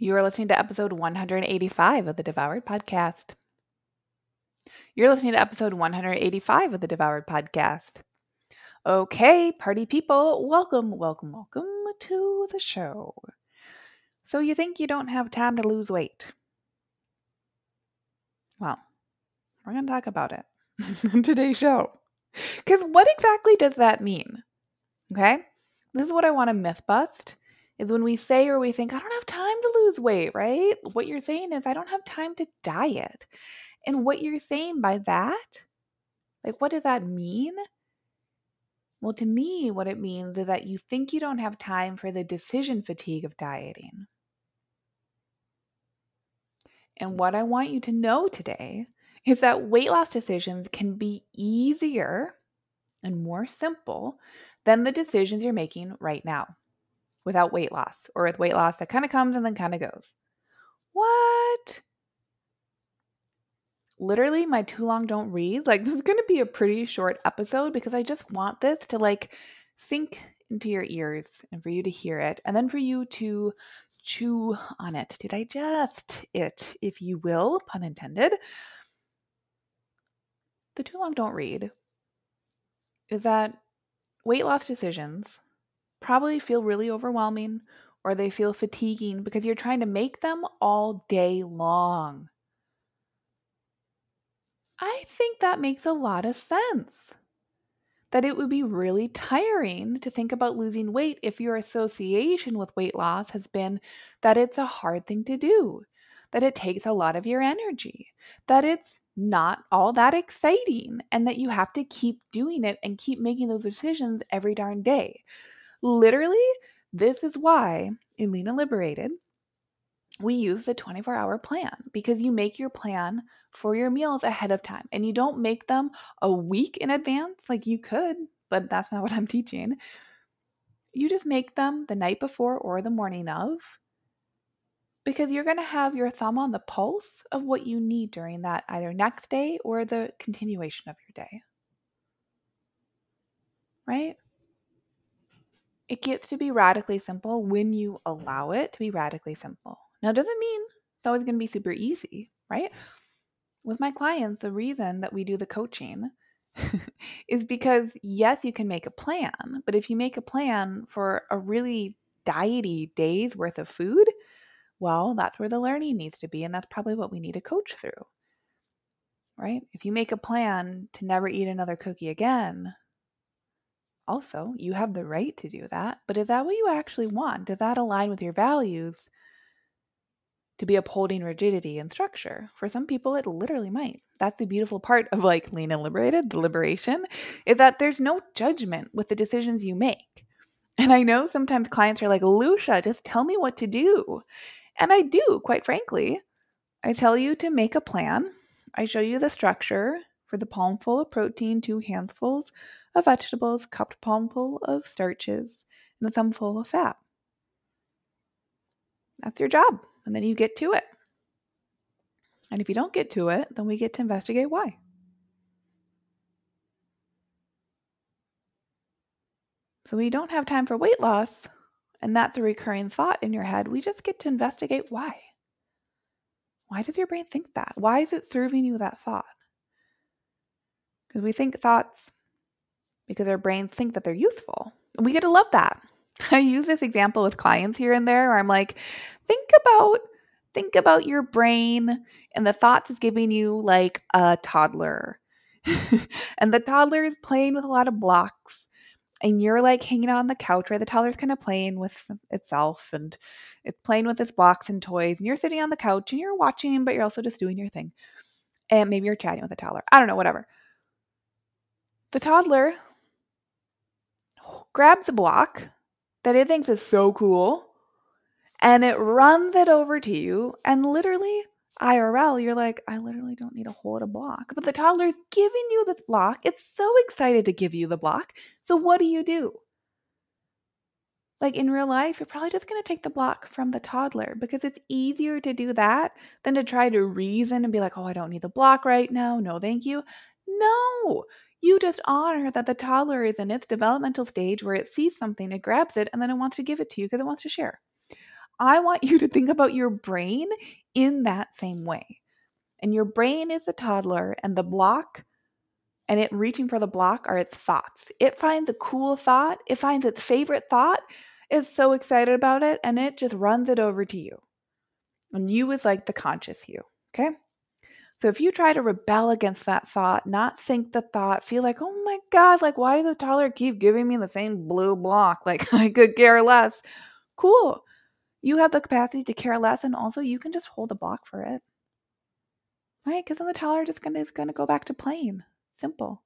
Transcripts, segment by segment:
You are listening to episode 185 of the Devoured Podcast. You're listening to episode 185 of the Devoured Podcast. Okay, party people, welcome, welcome, welcome to the show. So, you think you don't have time to lose weight? Well, we're going to talk about it in today's show. Because what exactly does that mean? Okay, this is what I want to myth bust is when we say or we think, I don't have time to lose weight, right? What you're saying is, I don't have time to diet. And what you're saying by that, like, what does that mean? Well, to me, what it means is that you think you don't have time for the decision fatigue of dieting. And mm. what I want you to know today is that weight loss decisions can be easier and more simple than the decisions you're making right now without weight loss or with weight loss that kind of comes and then kind of goes. What? Literally, my too long don't read. Like, this is going to be a pretty short episode because I just want this to like sink into your ears and for you to hear it and then for you to chew on it, to digest it, if you will, pun intended. The too long don't read is that weight loss decisions probably feel really overwhelming or they feel fatiguing because you're trying to make them all day long. I think that makes a lot of sense. That it would be really tiring to think about losing weight if your association with weight loss has been that it's a hard thing to do, that it takes a lot of your energy, that it's not all that exciting, and that you have to keep doing it and keep making those decisions every darn day. Literally, this is why in Lean and Liberated, we use the 24 hour plan because you make your plan for your meals ahead of time and you don't make them a week in advance like you could, but that's not what I'm teaching. You just make them the night before or the morning of because you're going to have your thumb on the pulse of what you need during that either next day or the continuation of your day. Right? It gets to be radically simple when you allow it to be radically simple. Now, doesn't mean it's always going to be super easy, right? With my clients, the reason that we do the coaching is because, yes, you can make a plan, but if you make a plan for a really diety day's worth of food, well, that's where the learning needs to be. And that's probably what we need to coach through, right? If you make a plan to never eat another cookie again, also, you have the right to do that. But is that what you actually want? Does that align with your values? to be upholding rigidity and structure. For some people, it literally might. That's the beautiful part of like lean and liberated, the liberation, is that there's no judgment with the decisions you make. And I know sometimes clients are like, Lucia, just tell me what to do. And I do, quite frankly. I tell you to make a plan. I show you the structure for the palmful of protein, two handfuls of vegetables, cupped palmful of starches, and a thumbful of fat. That's your job and then you get to it. And if you don't get to it, then we get to investigate why. So we don't have time for weight loss, and that's a recurring thought in your head. We just get to investigate why. Why does your brain think that? Why is it serving you that thought? Because we think thoughts because our brains think that they're useful. We get to love that. I use this example with clients here and there where I'm like, think about think about your brain and the thoughts it's giving you like a toddler. and the toddler is playing with a lot of blocks and you're like hanging out on the couch where the toddler's kind of playing with itself and it's playing with its blocks and toys and you're sitting on the couch and you're watching but you're also just doing your thing and maybe you're chatting with the toddler i don't know whatever the toddler grabs the block that it thinks is so cool and it runs it over to you. And literally, IRL, you're like, I literally don't need to hold a block. But the toddler's giving you this block. It's so excited to give you the block. So what do you do? Like in real life, you're probably just going to take the block from the toddler because it's easier to do that than to try to reason and be like, oh, I don't need the block right now. No, thank you. No, you just honor that the toddler is in its developmental stage where it sees something, it grabs it, and then it wants to give it to you because it wants to share. I want you to think about your brain in that same way. And your brain is the toddler, and the block and it reaching for the block are its thoughts. It finds a cool thought, it finds its favorite thought, is so excited about it, and it just runs it over to you. And you is like the conscious you, okay? So if you try to rebel against that thought, not think the thought, feel like, oh my God, like why the toddler keep giving me the same blue block? Like I could care less. Cool. You have the capacity to care less, and also you can just hold the block for it. Right? Because then the toddler just gonna is gonna go back to playing. Simple.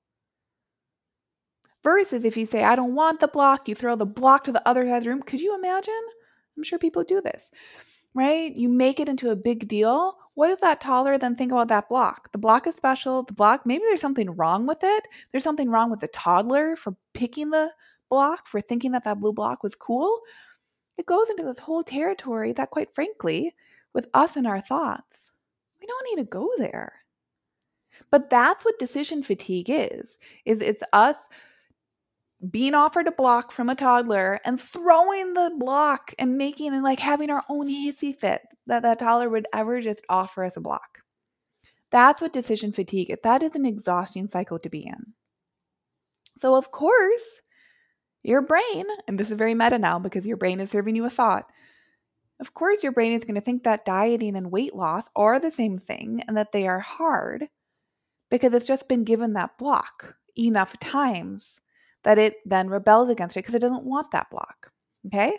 Versus if you say, I don't want the block, you throw the block to the other side of the room. Could you imagine? I'm sure people do this, right? You make it into a big deal. What does that toddler then think about that block? The block is special. The block, maybe there's something wrong with it. There's something wrong with the toddler for picking the block, for thinking that that blue block was cool. It goes into this whole territory that, quite frankly, with us and our thoughts, we don't need to go there. But that's what decision fatigue is. Is it's us being offered a block from a toddler and throwing the block and making and like having our own hissy fit that that toddler would ever just offer us a block. That's what decision fatigue is. That is an exhausting cycle to be in. So, of course, your brain, and this is very meta now because your brain is serving you a thought. Of course, your brain is going to think that dieting and weight loss are the same thing and that they are hard because it's just been given that block enough times that it then rebels against it because it doesn't want that block. Okay?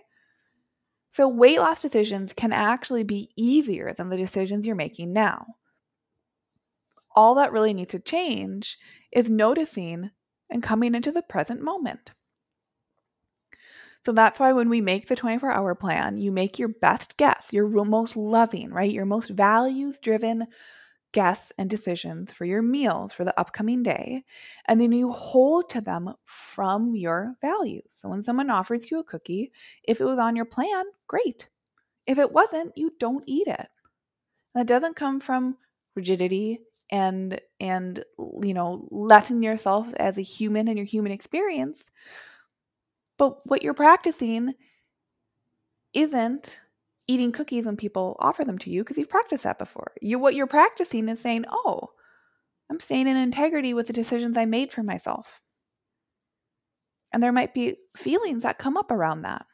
So, weight loss decisions can actually be easier than the decisions you're making now. All that really needs to change is noticing and coming into the present moment. So that's why when we make the 24 hour plan, you make your best guess, your most loving, right? Your most values driven guests and decisions for your meals for the upcoming day, and then you hold to them from your values. So when someone offers you a cookie, if it was on your plan, great. If it wasn't, you don't eat it. That doesn't come from rigidity and and you know lessen yourself as a human and your human experience. But what you're practicing isn't eating cookies when people offer them to you because you've practiced that before. You what you're practicing is saying, "Oh, I'm staying in integrity with the decisions I made for myself." And there might be feelings that come up around that.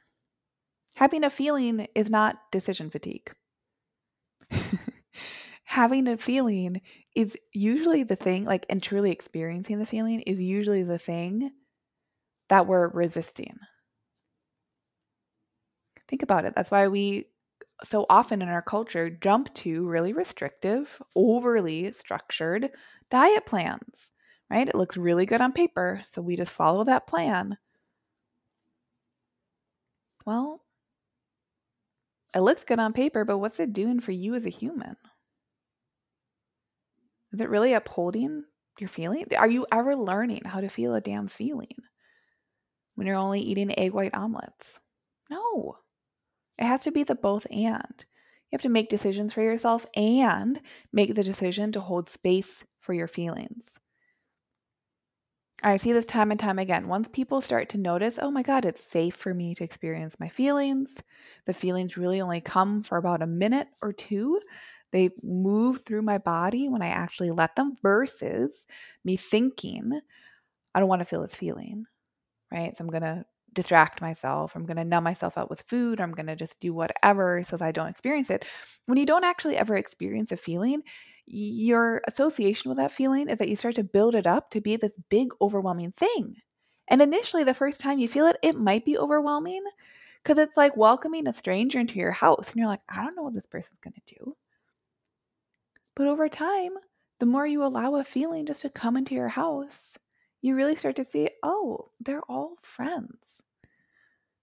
Having a feeling is not decision fatigue. Having a feeling is usually the thing, like, and truly experiencing the feeling is usually the thing that we're resisting. Think about it. That's why we so often in our culture jump to really restrictive, overly structured diet plans, right? It looks really good on paper, so we just follow that plan. Well, it looks good on paper, but what's it doing for you as a human? Is it really upholding your feeling? Are you ever learning how to feel a damn feeling when you're only eating egg white omelets? No. It has to be the both and. You have to make decisions for yourself and make the decision to hold space for your feelings. I see this time and time again. Once people start to notice, oh my God, it's safe for me to experience my feelings, the feelings really only come for about a minute or two. They move through my body when I actually let them, versus me thinking, I don't want to feel this feeling, right? So I'm going to distract myself. I'm going to numb myself out with food. I'm going to just do whatever so that I don't experience it. When you don't actually ever experience a feeling, your association with that feeling is that you start to build it up to be this big, overwhelming thing. And initially, the first time you feel it, it might be overwhelming because it's like welcoming a stranger into your house. And you're like, I don't know what this person's going to do. But over time, the more you allow a feeling just to come into your house, you really start to see, oh, they're all friends.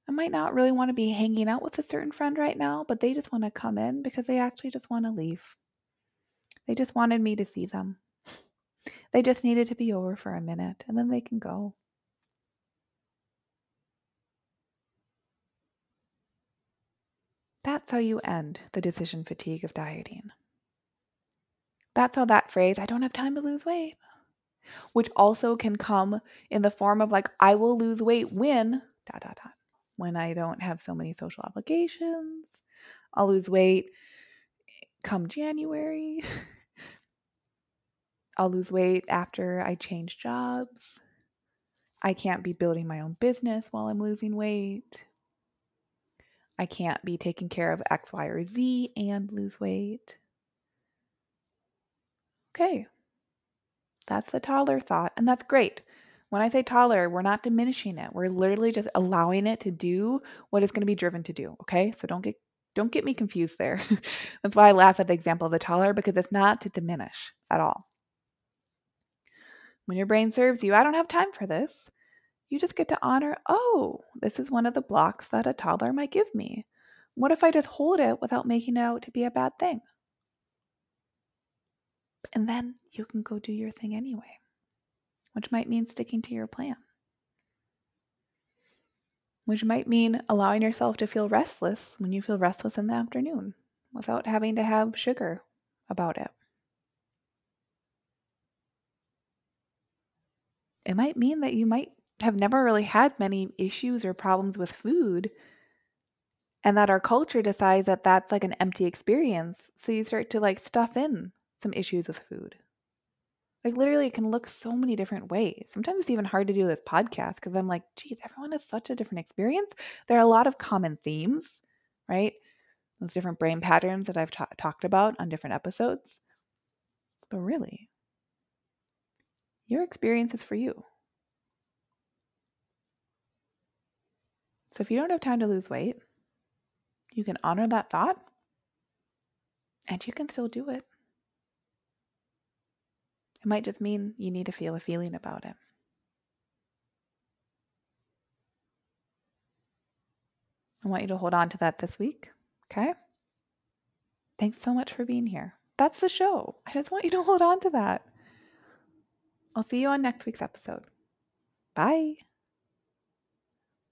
I might not really want to be hanging out with a certain friend right now, but they just want to come in because they actually just want to leave. They just wanted me to see them. They just needed to be over for a minute and then they can go. That's how you end the decision fatigue of dieting. That's how that phrase, I don't have time to lose weight, which also can come in the form of like, I will lose weight when, dot, dot, dot when I don't have so many social obligations, I'll lose weight come January. I'll lose weight after I change jobs. I can't be building my own business while I'm losing weight. I can't be taking care of X, Y, or Z and lose weight. Okay. That's the toddler thought, and that's great. When I say toddler, we're not diminishing it. We're literally just allowing it to do what it's going to be driven to do, okay? So don't get don't get me confused there. that's why I laugh at the example of the toddler because it's not to diminish at all. When your brain serves you, I don't have time for this. You just get to honor, oh, this is one of the blocks that a toddler might give me. What if I just hold it without making it out to be a bad thing? And then you can go do your thing anyway, which might mean sticking to your plan, which might mean allowing yourself to feel restless when you feel restless in the afternoon without having to have sugar about it. It might mean that you might have never really had many issues or problems with food and that our culture decides that that's like an empty experience so you start to like stuff in some issues with food like literally it can look so many different ways. Sometimes it's even hard to do this podcast because i'm like geez everyone has such a different experience. There are a lot of common themes right? Those different brain patterns that i've ta- talked about on different episodes. But really your experience is for you. So if you don't have time to lose weight, you can honor that thought and you can still do it. It might just mean you need to feel a feeling about it. I want you to hold on to that this week. Okay? Thanks so much for being here. That's the show. I just want you to hold on to that. I'll see you on next week's episode. Bye.